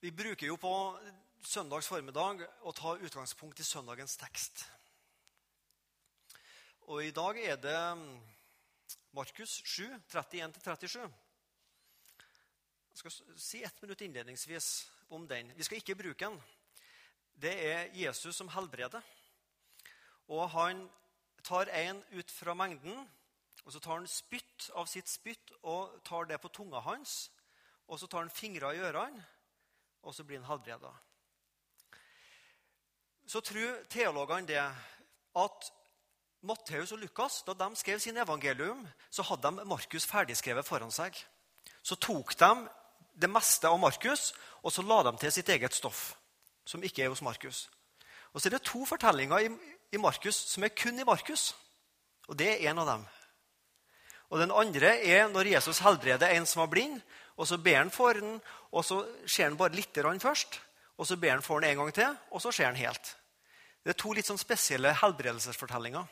Vi bruker jo på søndags formiddag å ta utgangspunkt i søndagens tekst. Og i dag er det Markus 7, 31-37. Jeg skal si ett minutt innledningsvis om den. Vi skal ikke bruke den. Det er Jesus som helbreder. Og han tar en ut fra mengden, og så tar han spytt av sitt spytt og tar det på tunga hans. Og så tar han fingre i ørene, og så blir han helbreda. Så tror teologene det at Matteus og Lukas, da de skrev sin evangelium, så hadde de Markus ferdigskrevet foran seg. Så tok de det meste av Markus og så la de til sitt eget stoff, som ikke er hos Markus. Og så er det to fortellinger i, i Markus som er kun i Markus. Og det er en av dem. Og Den andre er når Jesus helbreder en som var blind. og Så ber han for den, og så ser han bare litt først. og Så ber han for den en gang til, og så ser han helt. Det er to litt sånn spesielle helbredelsesfortellinger.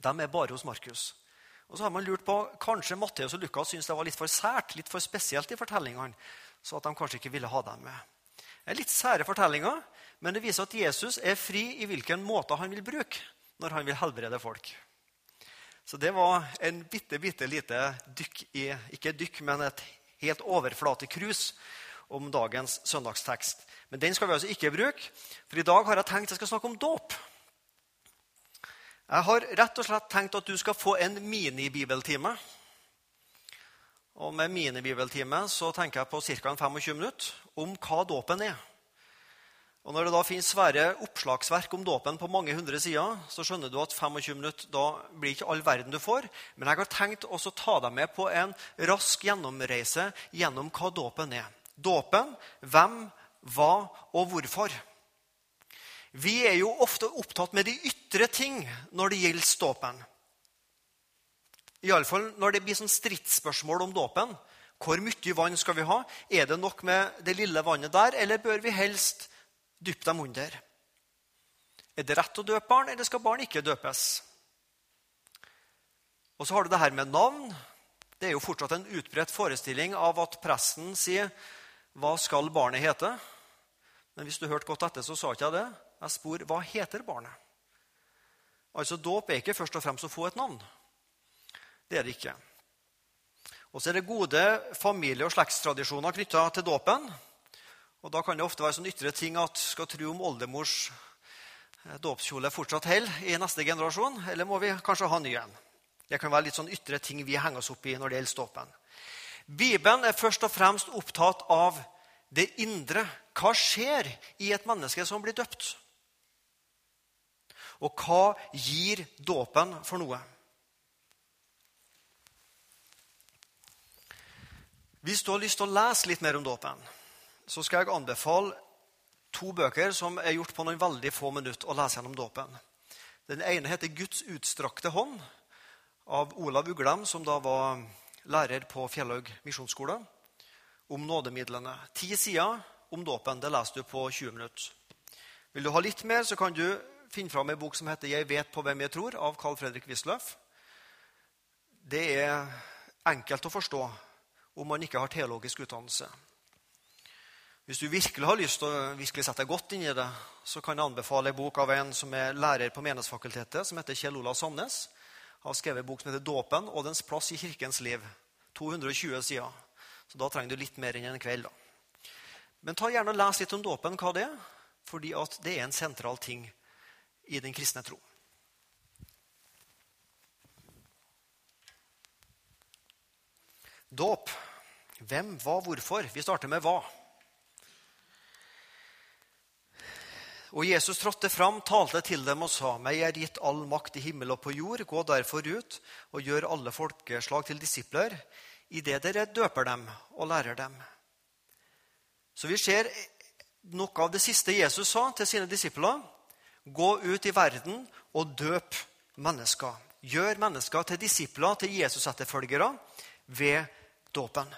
De er bare hos Markus. Og så har man lurt på, Kanskje Matteus og Lukas syntes det var litt for sært, litt for spesielt i fortellingene, så at de kanskje ikke ville ha dem med. Det er litt sære fortellinger, men det viser at Jesus er fri i hvilken måte han vil bruke når han vil helbrede folk. Så det var en bitte, bitte lite dykk i Ikke dykk, men et helt overflatekrus om dagens søndagstekst. Men den skal vi altså ikke bruke, for i dag har jeg tenkt jeg skal snakke om dåp. Jeg har rett og slett tenkt at du skal få en minibibeltime. Og med minibibeltime så tenker jeg på ca. 25 minutter om hva dåpen er. Og Når det da finnes svære oppslagsverk om dåpen på mange hundre sider, så skjønner du at 25 minutter da blir ikke all verden du får. Men jeg har tenkt også å ta deg med på en rask gjennomreise gjennom hva dåpen er. Dåpen, hvem, hva og hvorfor. Vi er jo ofte opptatt med de ytre ting når det gjelder dåpen. Iallfall når det blir sånn stridsspørsmål om dåpen. Hvor mye vann skal vi ha? Er det nok med det lille vannet der, eller bør vi helst Dypp dem under. Er det rett å døpe barn, eller skal barn ikke døpes? Og så har du det her med navn. Det er jo fortsatt en utbredt forestilling av at presten sier 'Hva skal barnet hete?' Men hvis du hørte godt etter, så sa ikke jeg det. Jeg spor 'Hva heter barnet?' Altså, Dåp er ikke først og fremst å få et navn. Det er det ikke. Og så er det gode familie- og slektstradisjoner knytta til dåpen. Og Da kan det ofte være sånn ytre ting at skal tro om oldemors eh, dåpskjole fortsatt holder i neste generasjon, eller må vi kanskje ha ny en? Det kan være litt sånn ytre ting vi henger oss opp i når det gjelder dåpen. Bibelen er først og fremst opptatt av det indre. Hva skjer i et menneske som blir døpt? Og hva gir dåpen for noe? Hvis du har lyst til å lese litt mer om dåpen, så skal jeg anbefale to bøker som er gjort på noen veldig få minutter å lese gjennom dåpen. Den ene heter 'Guds utstrakte hånd' av Olav Uglem, som da var lærer på Fjellhaug misjonsskole, om nådemidlene. Ti sider om dåpen. Det leser du på 20 minutter. Vil du ha litt mer, så kan du finne fram en bok som heter 'Jeg vet på hvem jeg tror', av Carl Fredrik Wisløff. Det er enkelt å forstå om man ikke har teologisk utdannelse. Hvis du virkelig har lyst til å virkelig sette deg godt inn i det, så kan jeg anbefale en bok av en som er lærer på Menighetsfakultetet, som heter Kjell Olav Sandnes. Han har skrevet en bok som heter 'Dåpen og dens plass i kirkens liv'. 220 sider. Så da trenger du litt mer enn en kveld. da. Men ta gjerne og les litt om dåpen, hva det er, fordi det er en sentral ting i den kristne tro. Dåp. Hvem, hva, hvorfor? Vi starter med hva. Og Jesus trådte fram, talte til dem og sa, meg er gitt all makt i himmel og på jord. Gå derfor ut og gjør alle folkeslag til disipler, idet dere døper dem og lærer dem. Så vi ser noe av det siste Jesus sa til sine disipler. Gå ut i verden og døp mennesker. Gjør mennesker til disipler, til Jesus-etterfølgere, ved dåpen.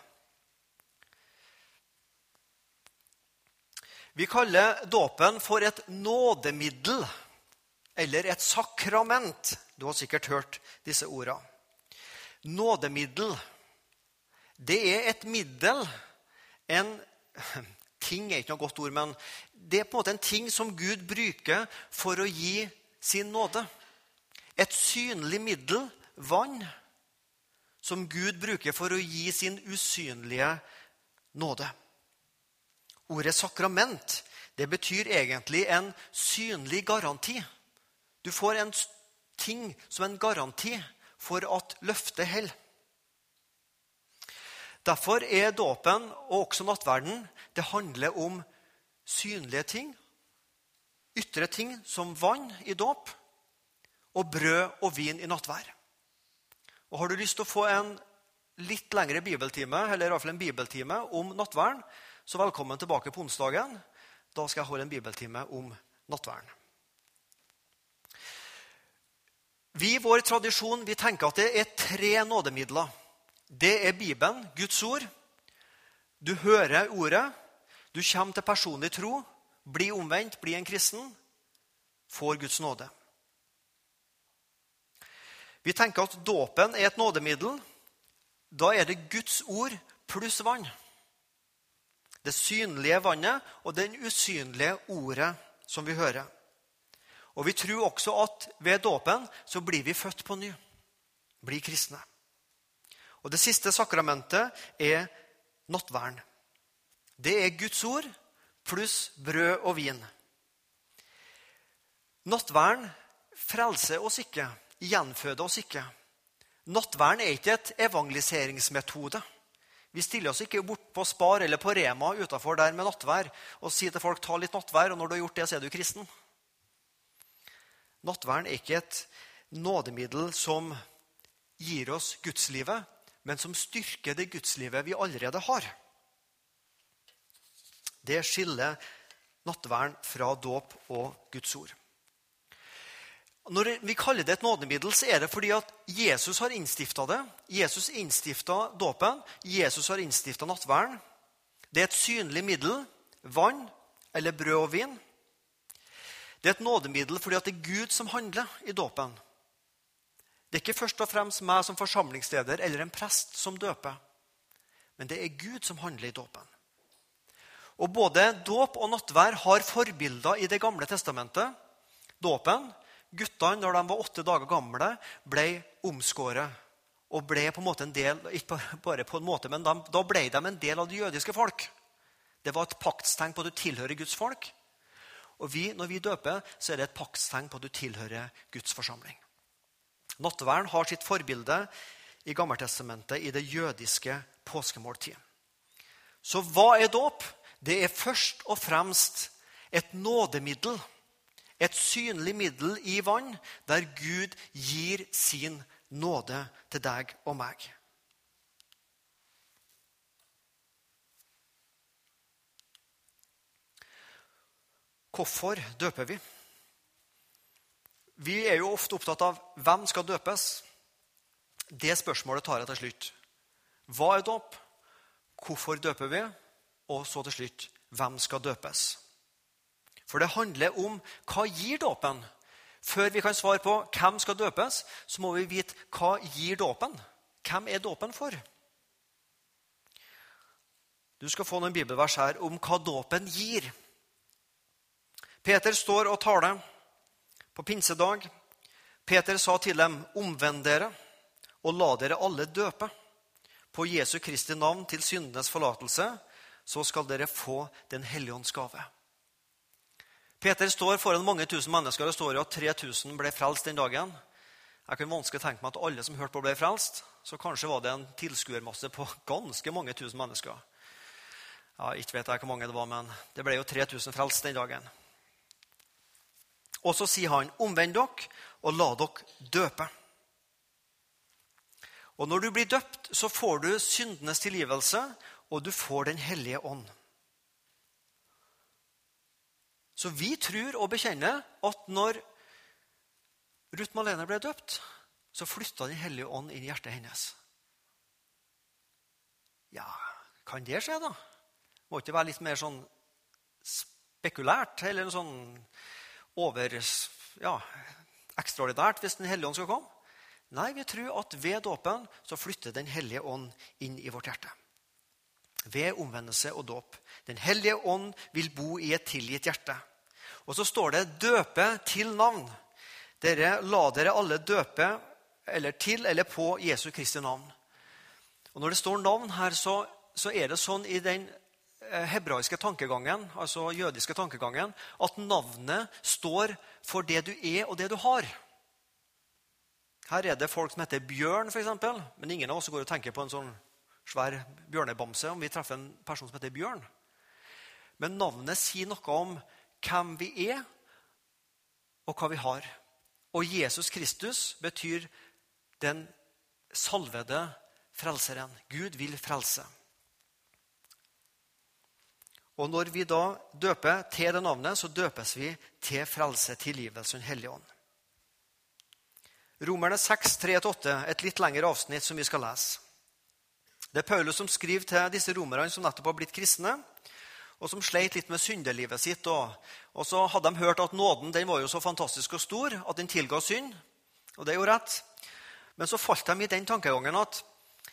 Vi kaller dåpen for et nådemiddel eller et sakrament. Du har sikkert hørt disse ordene. Nådemiddel, det er et middel, en ting er ikke noe godt ord, men det er på en måte en ting som Gud bruker for å gi sin nåde. Et synlig middel, vann, som Gud bruker for å gi sin usynlige nåde. Ordet sakrament det betyr egentlig en synlig garanti. Du får en ting som en garanti for at løftet holder. Derfor er dåpen og også nattverden det handler om synlige ting. Ytre ting som vann i dåp og brød og vin i nattvær. Og Har du lyst til å få en litt lengre bibeltime eller i hvert fall en bibeltime om nattverden, så velkommen tilbake på onsdagen. Da skal jeg holde en bibeltime om nattverden. Vi i vår tradisjon vi tenker at det er tre nådemidler. Det er Bibelen, Guds ord. Du hører ordet, du kommer til personlig tro, Bli omvendt, bli en kristen, får Guds nåde. Vi tenker at dåpen er et nådemiddel. Da er det Guds ord pluss vann. Det synlige vannet og den usynlige ordet som vi hører. Og Vi tror også at ved dåpen så blir vi født på ny. Blir kristne. Og Det siste sakramentet er nattverden. Det er Guds ord pluss brød og vin. Nattverden frelser oss ikke, gjenføder oss ikke. Nattverden er ikke et evangeliseringsmetode. Vi stiller oss ikke bort på Spar eller på Rema utafor der med nattvær og sier til folk ta litt nattvær, og når du har gjort det, så er du kristen. Nattverden er ikke et nådemiddel som gir oss gudslivet, men som styrker det gudslivet vi allerede har. Det skiller nattverden fra dåp og Guds ord. Når vi kaller det et nådemiddel, så er det fordi at Jesus har innstifta det. Jesus innstifta dåpen. Jesus har innstifta nattverden. Det er et synlig middel. Vann eller brød og vin. Det er et nådemiddel fordi at det er Gud som handler i dåpen. Det er ikke først og fremst meg som forsamlingsleder eller en prest som døper. Men det er Gud som handler i dåpen. Og Både dåp og nattvær har forbilder i Det gamle testamentet. Dåpen, Guttene når de var åtte dager gamle, ble omskåret. Og ble på en måte en del, ikke bare på en måte, men de, Da ble de en del av det jødiske folk. Det var et paktstegn på at du tilhører Guds folk. Og vi, når vi døper, så er det et paktstegn på at du tilhører Guds forsamling. Nattverden har sitt forbilde i Gammeltestamentet i det jødiske påskemåltid. Så hva er dåp? Det er først og fremst et nådemiddel. Et synlig middel i vann der Gud gir sin nåde til deg og meg. Hvorfor døper vi? Vi er jo ofte opptatt av hvem skal døpes. Det spørsmålet tar jeg til slutt. Hva er dåp? Hvorfor døper vi? Og så til slutt hvem skal døpes? For det handler om hva gir dåpen? Før vi kan svare på hvem skal døpes, så må vi vite hva gir dåpen. Hvem er dåpen for? Du skal få noen bibelvers her om hva dåpen gir. Peter står og taler på pinsedag. Peter sa til dem, 'Omvend dere, og la dere alle døpe.' 'På Jesu Kristi navn til syndenes forlatelse, så skal dere få Den hellige ånds gave.' Peter står foran mange tusen mennesker. Det står jo at 3000 ble frelst den dagen. Jeg kunne vanskelig tenke meg at alle som hørte på, ble frelst. Så kanskje var det en tilskuermasse på ganske mange tusen mennesker. Ja, Ikke vet jeg hvor mange det var, men det ble jo 3000 frelst den dagen. Og så sier han, 'Omvend dere, og la dere døpe'. Og Når du blir døpt, så får du syndenes tilgivelse, og du får Den hellige ånd. Så vi tror og bekjenner at når Ruth Malene ble døpt, så flytta Den hellige ånd inn i hjertet hennes. Ja, kan det skje, da? Må ikke være litt mer sånn spekulært? Eller noe sånn over, ja, ekstraordinært hvis Den hellige ånd skal komme. Nei, vi tror at ved dåpen så flytter Den hellige ånd inn i vårt hjerte. Ved omvendelse og dåp. Den hellige ånd vil bo i et tilgitt hjerte. Og så står det 'døpe til navn'. Dere la dere alle døpe eller til eller på Jesu Kristi navn. Og Når det står navn her, så, så er det sånn i den eh, hebraiske tankegangen, altså jødiske tankegangen, at navnet står for det du er, og det du har. Her er det folk som heter Bjørn, f.eks., men ingen av oss går og tenker på en sånn svær bjørnebamse om vi treffer en person som heter Bjørn. Men navnet sier noe om hvem vi er, og hva vi har. Og Jesus Kristus betyr den salvede frelseren. Gud vil frelse. Og når vi da døper til det navnet, så døpes vi til frelse, tilgivelse Den hellige ånd. Romerne 6, 3-8, et litt lengre avsnitt som vi skal lese. Det er Paulus som skriver til disse romerne som nettopp har blitt kristne, og som sleit litt med syndelivet sitt. Og, og så hadde de hørt at nåden den var jo så fantastisk og stor at den tilga synd. Og det er jo rett. Men så falt de i den tankegangen at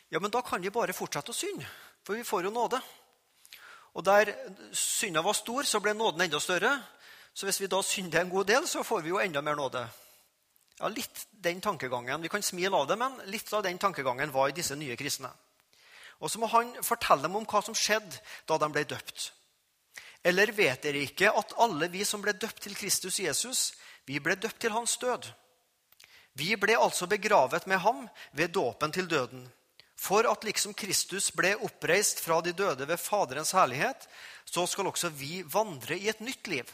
ja, men da kan vi bare fortsette å synde, for vi får jo nåde. Og der synda var stor, så ble nåden enda større. Så hvis vi da synder en god del, så får vi jo enda mer nåde. Ja, litt den tankegangen. Vi kan smile av det, men litt av den tankegangen var i disse nye kristne. Og så må han fortelle dem om hva som skjedde da de ble døpt. Eller vet dere ikke at alle vi som ble døpt til Kristus Jesus, vi ble døpt til hans død? Vi ble altså begravet med ham ved dåpen til døden. For at liksom Kristus ble oppreist fra de døde ved Faderens herlighet, så skal også vi vandre i et nytt liv.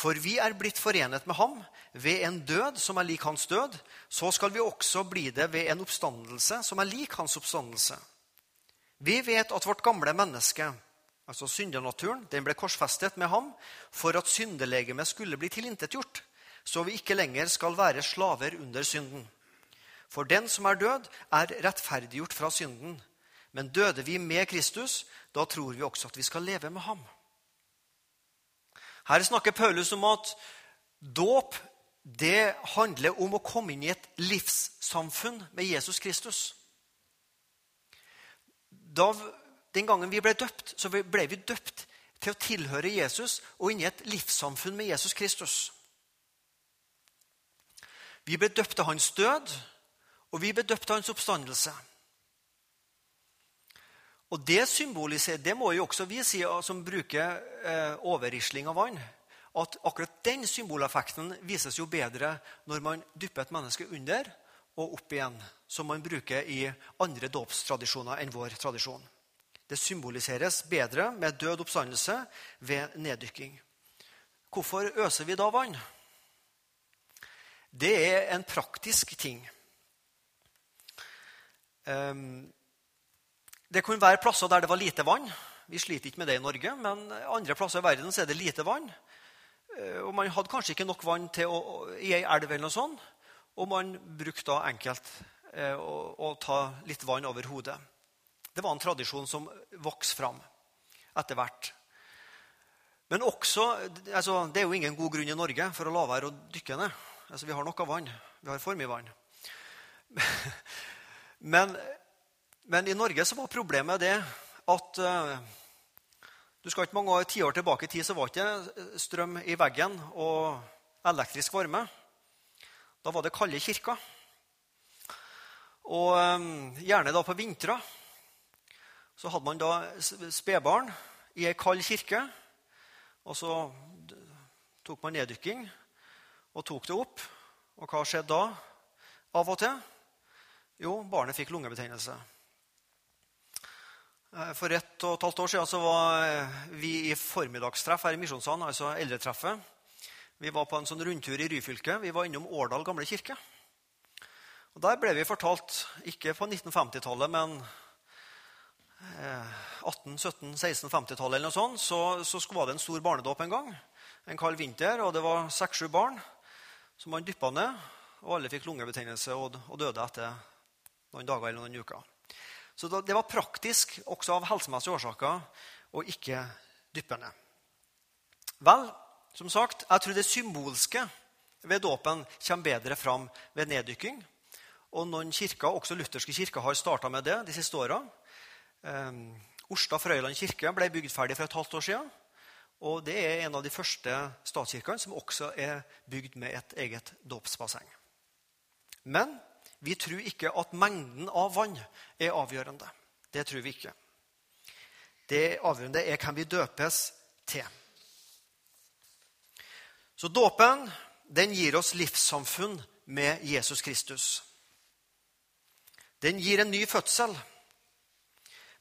For vi er blitt forenet med ham ved en død som er lik hans død. Så skal vi også bli det ved en oppstandelse som er lik hans oppstandelse. Vi vet at vårt gamle menneske, altså syndenaturen, den ble korsfestet med ham for at syndelegemet skulle bli tilintetgjort, så vi ikke lenger skal være slaver under synden. For den som er død, er rettferdiggjort fra synden. Men døde vi med Kristus, da tror vi også at vi skal leve med ham. Her snakker Paulus om at dåp det handler om å komme inn i et livssamfunn med Jesus Kristus. Da, den gangen vi ble døpt, så ble vi døpt til å tilhøre Jesus og inn i et livssamfunn med Jesus Kristus. Vi ble døpt til hans død, og vi ble døpt til hans oppstandelse. Og Det symboliserer, det må jo også vi si som bruker eh, overrisling av vann, at akkurat den symboleffekten vises jo bedre når man dypper et menneske under og opp igjen, som man bruker i andre dåpstradisjoner enn vår tradisjon. Det symboliseres bedre med død oppstandelse ved neddykking. Hvorfor øser vi da vann? Det er en praktisk ting. Um, det kunne være plasser der det var lite vann. Vi sliter ikke med det i Norge, men andre plasser i verden så er det lite vann. Eh, og Man hadde kanskje ikke nok vann til å, i ei elv, eller noe sånt, og man brukte da enkelt eh, å, å, ta litt vann over hodet. Det var en tradisjon som vokste fram etter hvert. Men også, altså, Det er jo ingen god grunn i Norge for å la være å dykke ned. Altså, Vi har nok av vann. Vi har for mye vann. Men men i Norge så var problemet det at uh, du skal ikke mange tiår tilbake i tid så var det ikke strøm i veggen og elektrisk varme. Da var det kalde kirker. Og um, gjerne da på vintre så hadde man da spedbarn i ei kald kirke. Og så tok man neddykking og tok det opp. Og hva skjedde da av og til? Jo, barnet fikk lungebetennelse. Eh, for ett og et halvt år siden var eh, vi i formiddagstreff her i Misjonssalen, altså eldretreffet. Vi var på en sånn rundtur i Ryfylke. Vi var innom Årdal gamle kirke. Og Der ble vi fortalt, ikke på 1950-tallet, men 18-, 17-, 16-50-tallet eller noe sånt, så, så var det en stor barnedåp en gang. En kald vinter, og det var seks-sju barn som man dyppa ned. Og alle fikk lungebetennelse og, og døde etter noen dager eller noen uker. Så det var praktisk, også av helsemessige årsaker, å ikke dyppe. Vel, som sagt, jeg tror det symbolske ved dåpen kommer bedre fram ved neddykking. Og noen kirker, også lutherske kirker har starta med det de siste åra. Orstad Frøyland kirke ble bygd ferdig for et halvt år siden. Og det er en av de første statskirkene som også er bygd med et eget dåpsbasseng. Men vi tror ikke at mengden av vann er avgjørende. Det tror vi ikke. Det avgjørende er hvem vi døpes til. Så dåpen den gir oss livssamfunn med Jesus Kristus. Den gir en ny fødsel.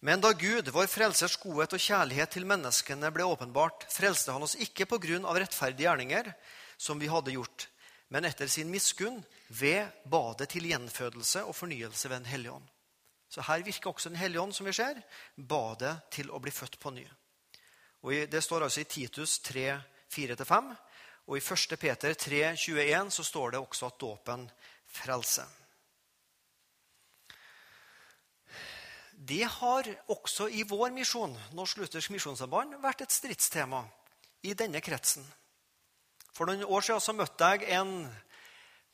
Men da Gud, vår frelsers godhet og kjærlighet til menneskene, ble åpenbart, frelste han oss ikke på grunn av rettferdige gjerninger, som vi hadde gjort, men etter sin miskunn ved badet til gjenfødelse og fornyelse ved Den hellige ånd. Så her virker også Den hellige ånd, som vi ser, badet til å bli født på ny. Og Det står altså i Titus 3, 4-5. Og i 1. Peter 3, 21 så står det også at dåpen frelser. Det har også i vår misjon, Norsk Luthersk Misjonssamband, vært et stridstema i denne kretsen. For noen år siden så møtte jeg en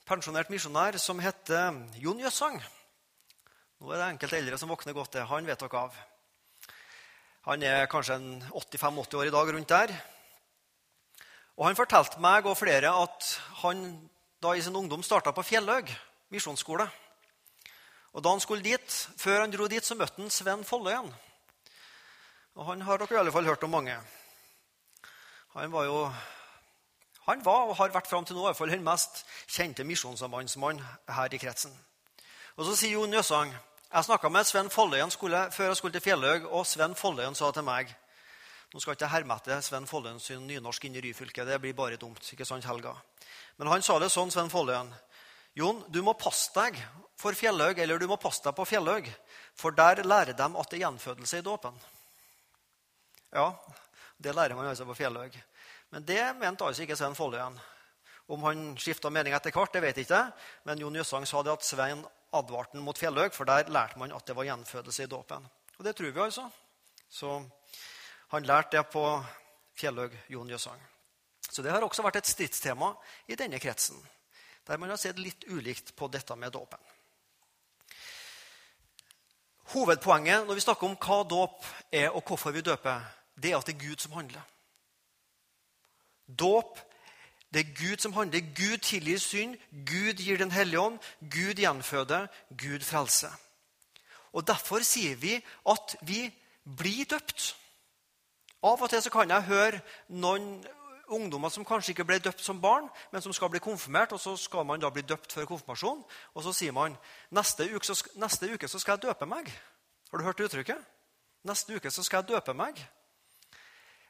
pensjonert misjonær som heter Jon Jøssang. Nå er det enkelte eldre som våkner godt til. Han vet dere av. Han er kanskje 85-80 år i dag, rundt der. Og Han fortalte meg og flere at han da i sin ungdom starta på Fjellhaug misjonsskole. Og da han skulle dit, Før han dro dit, så møtte han Sven Folløyen. Og han har dere i alle fall hørt om mange. Han var jo han var og har vært fram til nå i hvert fall den mest kjente misjonssambandsmann her i kretsen. Og Så sier Jon Jøsang jeg snakka med Sven Folløyen før jeg skulle til Fjellhaug, og Sven Folløyen sa til meg Nå skal ikke jeg herme etter Sven Folløyen sin nynorsk inn i Ryfylke. Det blir bare dumt. ikke sant, Helga? Men han sa det sånn, Sven Folløyen. Jon, du må passe deg for Fjellhaug, eller du må passe deg på Fjellhaug, for der lærer de at det er gjenfødelse i dåpen. Ja, det lærer man altså på Fjellhaug. Men det mente altså ikke Svein Folløyen. Om han skifta mening etter hvert, det vet jeg ikke. Men Jon Jøssang sa det at Svein advarte mot Fjellhaug, for der lærte man at det var gjenfødelse i dåpen. Og det tror vi altså. Så han lærte det på Fjellhaug, Jon Jøssang. Så det har også vært et stridstema i denne kretsen der man har sett litt ulikt på dette med dåpen. Hovedpoenget når vi snakker om hva dåp er, og hvorfor vi døper, det er at det er Gud som handler. Dåp det er Gud som handler. Gud tilgir synd, Gud gir Den hellige ånd, Gud gjenføder, Gud frelser. Og Derfor sier vi at vi blir døpt. Av og til så kan jeg høre noen ungdommer som kanskje ikke ble døpt som barn, men som skal bli konfirmert, og så skal man da bli døpt før konfirmasjon. Og så sier man neste uke så, neste uke så skal jeg døpe meg. Har du hørt uttrykket? Neste uke så skal jeg døpe meg.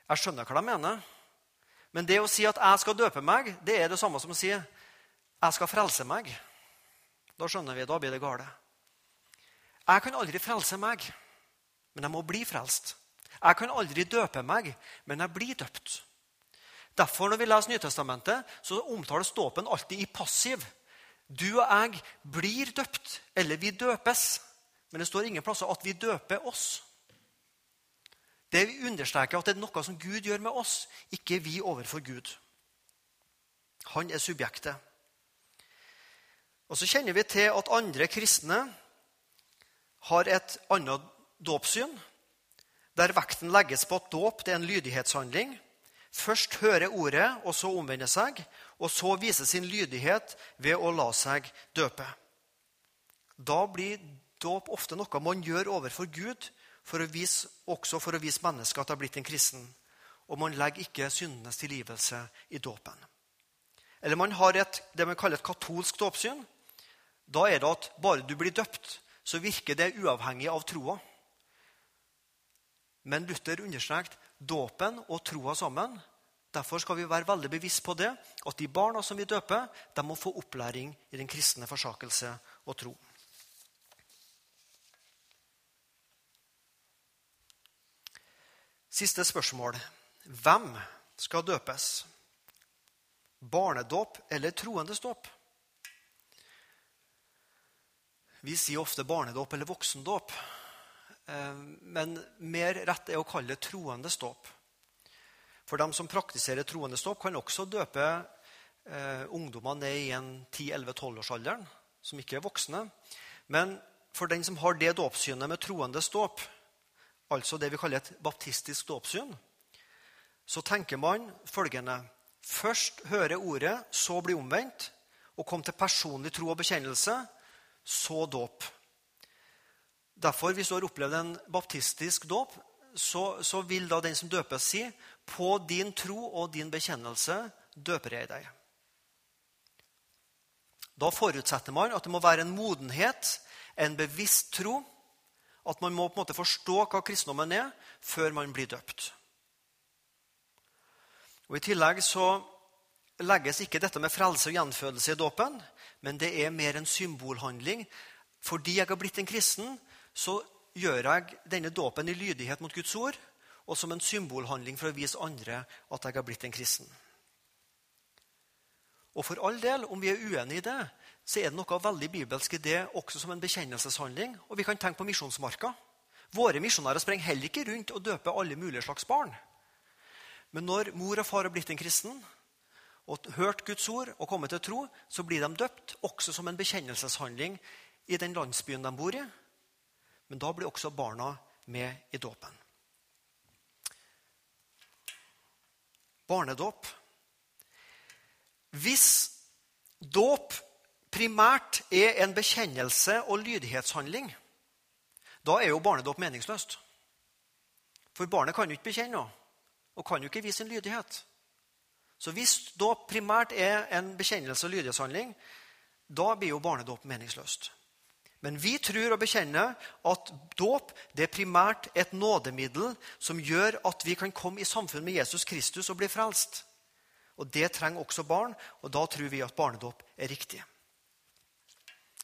Jeg skjønner hva de mener. Men det å si at jeg skal døpe meg, det er det samme som å si jeg skal frelse meg. Da skjønner vi, da blir det gale. Jeg kan aldri frelse meg, men jeg må bli frelst. Jeg kan aldri døpe meg, men jeg blir døpt. Derfor når vi leser Nytestamentet, så omtales dåpen alltid i passiv. Du og jeg blir døpt, eller vi døpes. Men det står ingen plasser at vi døper oss. Det understreker at det er noe som Gud gjør med oss, ikke vi overfor Gud. Han er subjektet. Og Så kjenner vi til at andre kristne har et annet dåpssyn, der vekten legges på at dåp er en lydighetshandling, først høre ordet og så omvende seg, og så vise sin lydighet ved å la seg døpe. Da blir dåp ofte noe man gjør overfor Gud, for vise, også for å vise mennesket at det har blitt en kristen. Og man legger ikke syndenes tilgivelse i dåpen. Eller man har et, det man kaller et katolsk dåpssyn. Da er det at bare du blir døpt, så virker det uavhengig av troa. Men Luther understreket dåpen og troa sammen. Derfor skal vi være veldig bevisst på det, at de barna som vi døper, de må få opplæring i den kristne forsakelse og tro. Siste spørsmål. Hvem skal døpes? Barnedåp eller troendesdåp? Vi sier ofte barnedåp eller voksendåp. Eh, men mer rett er å kalle det troendesdåp. For dem som praktiserer troendesdåp, kan også døpe eh, ungdommer ned i en 10-11-12-årsalderen, som ikke er voksne. Men for den som har det dåpssynet med troendesdåp, altså det vi kaller et baptistisk dåpssyn, så tenker man følgende Først høre ordet, så bli omvendt, og komme til personlig tro og bekjennelse, så dåp. Derfor, hvis du har opplevd en baptistisk dåp, så, så, vil da den som døpes, si på din tro og din bekjennelse døper jeg deg. Da forutsetter man at det må være en modenhet, en bevisst tro, at man må på en måte forstå hva kristendommen er, før man blir døpt. Og I tillegg så legges ikke dette med frelse og gjenfødelse i dåpen, men det er mer en symbolhandling. Fordi jeg har blitt en kristen, så gjør jeg denne dåpen i lydighet mot Guds ord og som en symbolhandling for å vise andre at jeg har blitt en kristen. Og for all del, om vi er uenige i det, så er det noe veldig bibelsk i det også som en bekjennelseshandling. Og vi kan tenke på misjonsmarka. Våre misjonærer sprenger heller ikke rundt og døper alle mulige slags barn. Men når mor og far har blitt en kristen og hørt Guds ord og kommet til tro, så blir de døpt også som en bekjennelseshandling i den landsbyen de bor i. Men da blir også barna med i dåpen. Barnedåp. Hvis dåp primært er en bekjennelse og lydighetshandling, da er jo barnedåp meningsløst. For barnet kan jo ikke bekjenne noe og kan jo ikke vise sin lydighet. Så hvis dåp primært er en bekjennelse og lydighetshandling, da blir jo barnedåp meningsløst. Men vi tror og bekjenner at dåp er primært et nådemiddel som gjør at vi kan komme i samfunn med Jesus Kristus og bli frelst. Og Det trenger også barn, og da tror vi at barnedåp er riktig.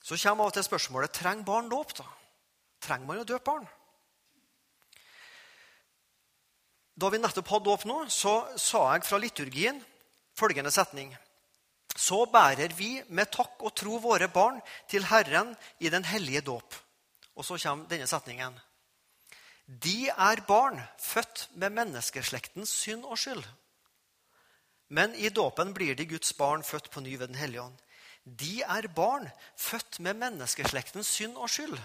Så kommer av og til spørsmålet trenger barn dåp. da? Trenger man å døpe barn? Da vi nettopp hadde dåp nå, så sa jeg fra liturgien følgende setning. Så bærer vi med takk og tro våre barn til Herren i den hellige dåp. Og så kommer denne setningen. De er barn født med menneskeslektens synd og skyld. Men i dåpen blir de Guds barn født på ny ved Den hellige ånd. De er barn født med menneskeslektens synd og skyld.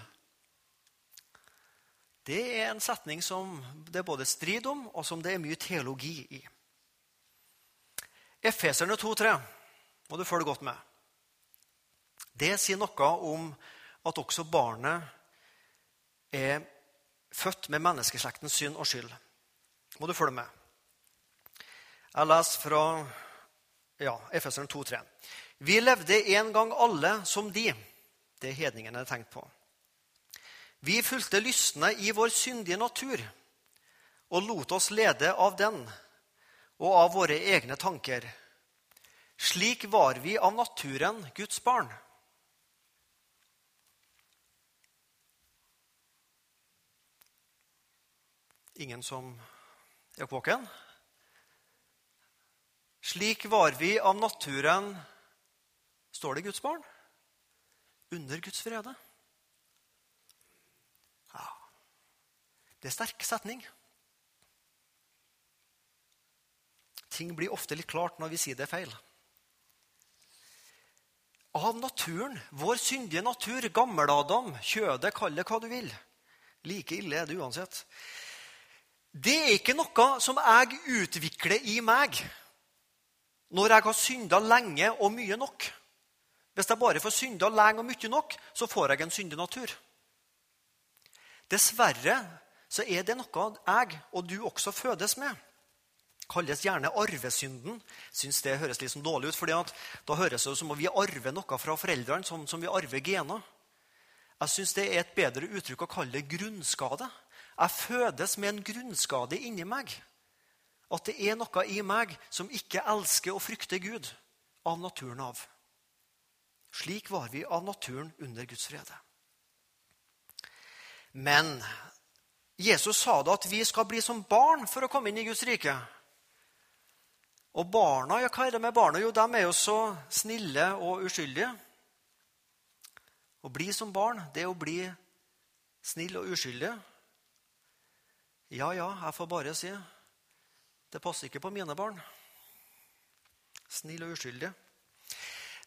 Det er en setning som det er både strid om, og som det er mye teologi i. Efeserne 2,3 må du følge godt med. Det sier noe om at også barnet er født med menneskeslektens synd og skyld. Må du følge med. Jeg leser fra ja, Efeseren 2,3. Vi levde en gang alle som de. Det hedningene er tenkt på. Vi fulgte lystne i vår syndige natur og lot oss lede av den og av våre egne tanker. Slik var vi av naturen Guds barn. Ingen som er våken? Slik var vi av naturen Står det Guds barn? Under Guds frede. Det er sterk setning. Ting blir ofte litt klart når vi sier det er feil. Av naturen, vår syndige natur, gammel-Adam, kjødet, kall det hva du vil. Like ille er det uansett. Det er ikke noe som jeg utvikler i meg når jeg har synda lenge og mye nok. Hvis jeg bare får synda lenge og mye nok, så får jeg en syndig natur. Dessverre så er det noe jeg og du også fødes med. Kalles gjerne arvesynden. Syns det høres litt sånn dårlig ut, for da høres det som om vi arver noe fra foreldrene, som, som vi arver gener. Jeg syns det er et bedre uttrykk å kalle det grunnskade. Jeg fødes med en grunnskade inni meg. At det er noe i meg som ikke elsker og frykter Gud av naturen av. Slik var vi av naturen under Guds frede. Men Jesus sa da at vi skal bli som barn for å komme inn i Guds rike. Og barna, ja, hva er det med barna? Jo, de er jo så snille og uskyldige. Å bli som barn, det er å bli snill og uskyldig. Ja, ja, jeg får bare si det passer ikke på mine barn. Snill og uskyldig.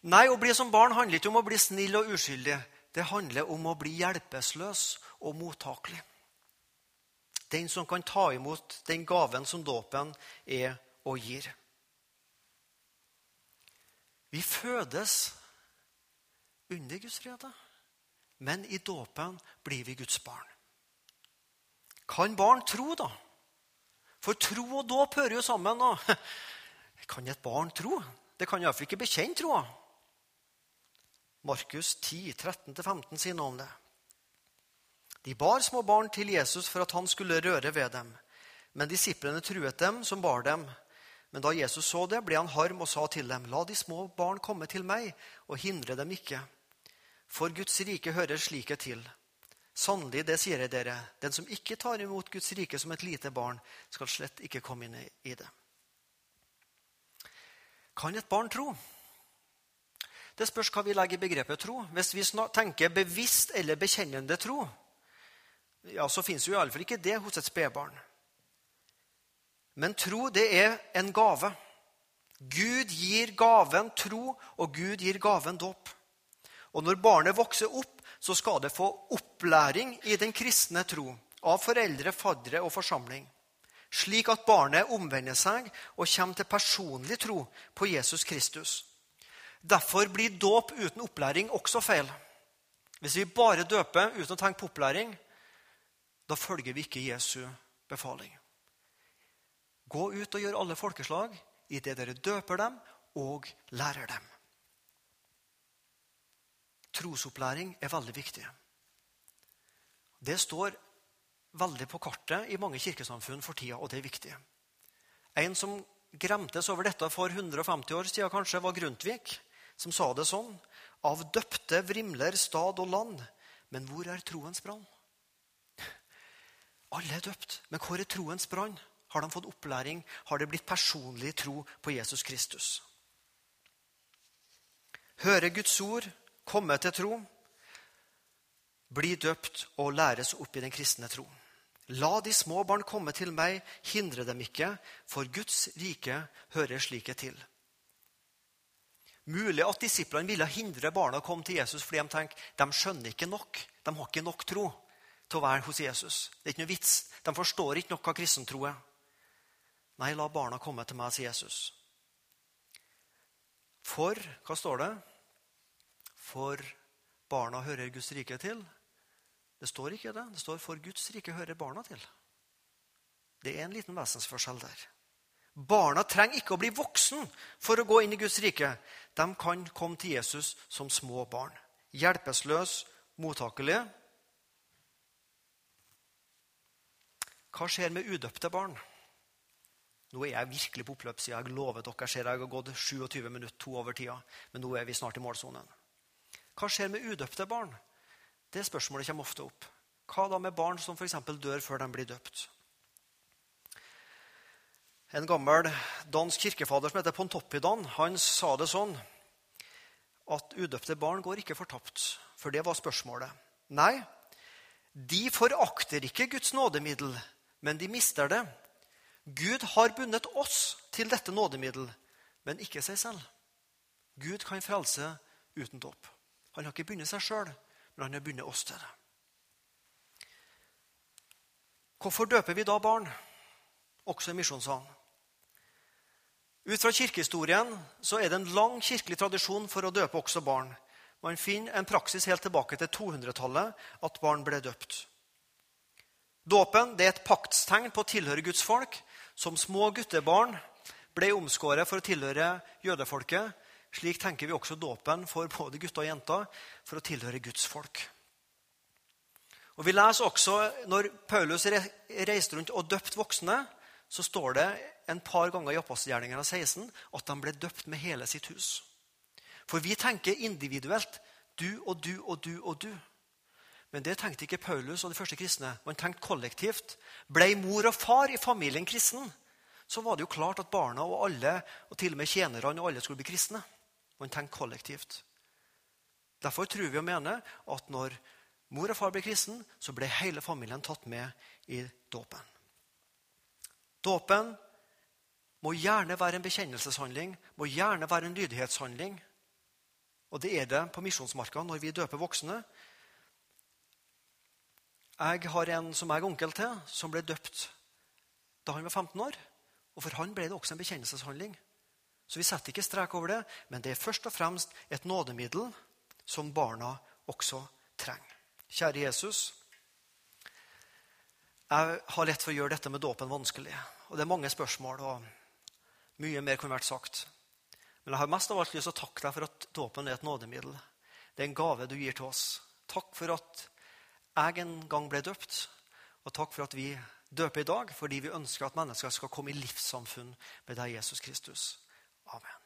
Nei, å bli som barn handler ikke om å bli snill og uskyldig. Det handler om å bli hjelpeløs og mottakelig. Den som kan ta imot den gaven som dåpen er og gir. Vi fødes under Guds fred, men i dåpen blir vi Guds barn. Kan barn tro, da? For tro og dåp hører jo sammen. Da. kan et barn tro? Det kan iallfall ikke bekjenne troa. Markus 10, 13-15 sier noe om det. De bar små barn til Jesus for at han skulle røre ved dem. Men disiplene truet dem som bar dem. Men da Jesus så det, ble han harm og sa til dem, La de små barn komme til meg, og hindre dem ikke. For Guds rike hører slike til. Sannelig, det sier jeg dere, den som ikke tar imot Guds rike som et lite barn, skal slett ikke komme inn i det. Kan et barn tro? Det spørs hva vi legger i begrepet tro. Hvis vi tenker bevisst eller bekjennende tro, ja, så fins jo iallfall ikke det hos et spedbarn. Men tro, det er en gave. Gud gir gaven tro, og Gud gir gaven dåp. Og når barnet vokser opp, så skal det få opplæring i den kristne tro av foreldre, faddere og forsamling, slik at barnet omvender seg og kommer til personlig tro på Jesus Kristus. Derfor blir dåp uten opplæring også feil. Hvis vi bare døper uten å tenke på opplæring, da følger vi ikke Jesu befaling. Gå ut og gjør alle folkeslag i det dere døper dem og lærer dem. Trosopplæring er veldig viktig. Det står veldig på kartet i mange kirkesamfunn for tida, og det er viktig. En som gremtes over dette for 150 år siden, kanskje, var Grundtvig, som sa det sånn. Av døpte vrimler stad og land, men hvor er troens brann? Alle er døpt, men hvor er troens brann? Har de fått opplæring? Har det blitt personlig tro på Jesus Kristus? Høre Guds ord, komme til tro, bli døpt og læres opp i den kristne tro. La de små barn komme til meg, hindre dem ikke, for Guds rike hører slike til. Mulig at disiplene ville hindre barna å komme til Jesus fordi de tenker de skjønner ikke nok. De har ikke nok tro til å være hos Jesus. Det er ikke noe vits. De forstår ikke nok av kristentro er. Nei, la barna komme til meg, sier Jesus. For Hva står det? For barna hører Guds rike til. Det står ikke det. Det står 'for Guds rike hører barna til'. Det er en liten vesensforskjell der. Barna trenger ikke å bli voksen for å gå inn i Guds rike. De kan komme til Jesus som små barn. Hjelpeløse, mottakelige Hva skjer med udøpte barn? Nå er jeg virkelig på oppløpssida. Jeg lover dere. Jeg ser jeg har gått 27 minutter, to over tida. Men nå er vi snart i målsonen. Hva skjer med udøpte barn? Det spørsmålet kommer ofte opp. Hva da med barn som f.eks. dør før de blir døpt? En gammel dansk kirkefader som heter Pontoppidan, han sa det sånn at udøpte barn går ikke fortapt. For det var spørsmålet. Nei, de forakter ikke Guds nådemiddel, men de mister det. Gud har bundet oss til dette nådemiddel, men ikke seg selv. Gud kan frelse uten dåp. Han har ikke bundet seg sjøl, men han har bundet oss til det. Hvorfor døper vi da barn, også i misjonssalen? Ut fra kirkehistorien så er det en lang kirkelig tradisjon for å døpe også barn. Man finner en praksis helt tilbake til 200-tallet at barn ble døpt. Dåpen er et paktstegn på å tilhøre Guds folk. Som små guttebarn ble omskåret for å tilhøre jødefolket. Slik tenker vi også dåpen for både gutter og jenter, for å tilhøre Guds folk. Og Vi leser også når Paulus reiste rundt og døpte voksne, så står det en par ganger i apostelgjerningene 16 at de ble døpt med hele sitt hus. For vi tenker individuelt. Du og du og du og du. Men det tenkte ikke Paulus og de første kristne. Man tenkte kollektivt. Ble mor og far i familien kristen, så var det jo klart at barna og alle, og til og med tjenerne og alle skulle bli kristne. Man tenkte kollektivt. Derfor tror vi og mener at når mor og far ble kristen, så ble hele familien tatt med i dåpen. Dåpen må gjerne være en bekjennelseshandling, må gjerne være en lydighetshandling. Og det er det på misjonsmarka når vi døper voksne. Jeg har en som jeg er onkel til, som ble døpt da han var 15 år. Og for han ble det også en bekjennelseshandling. Så vi setter ikke strek over det, men det er først og fremst et nådemiddel som barna også trenger. Kjære Jesus. Jeg har lett for å gjøre dette med dåpen vanskelig. Og Det er mange spørsmål, og mye mer kunne vært sagt. Men jeg har mest av alt lyst til å takke deg for at dåpen er et nådemiddel. Det er en gave du gir til oss. Takk for at jeg en gang ble døpt, og takk for at vi døper i dag fordi vi ønsker at mennesker skal komme i livssamfunn med deg, Jesus Kristus. Amen.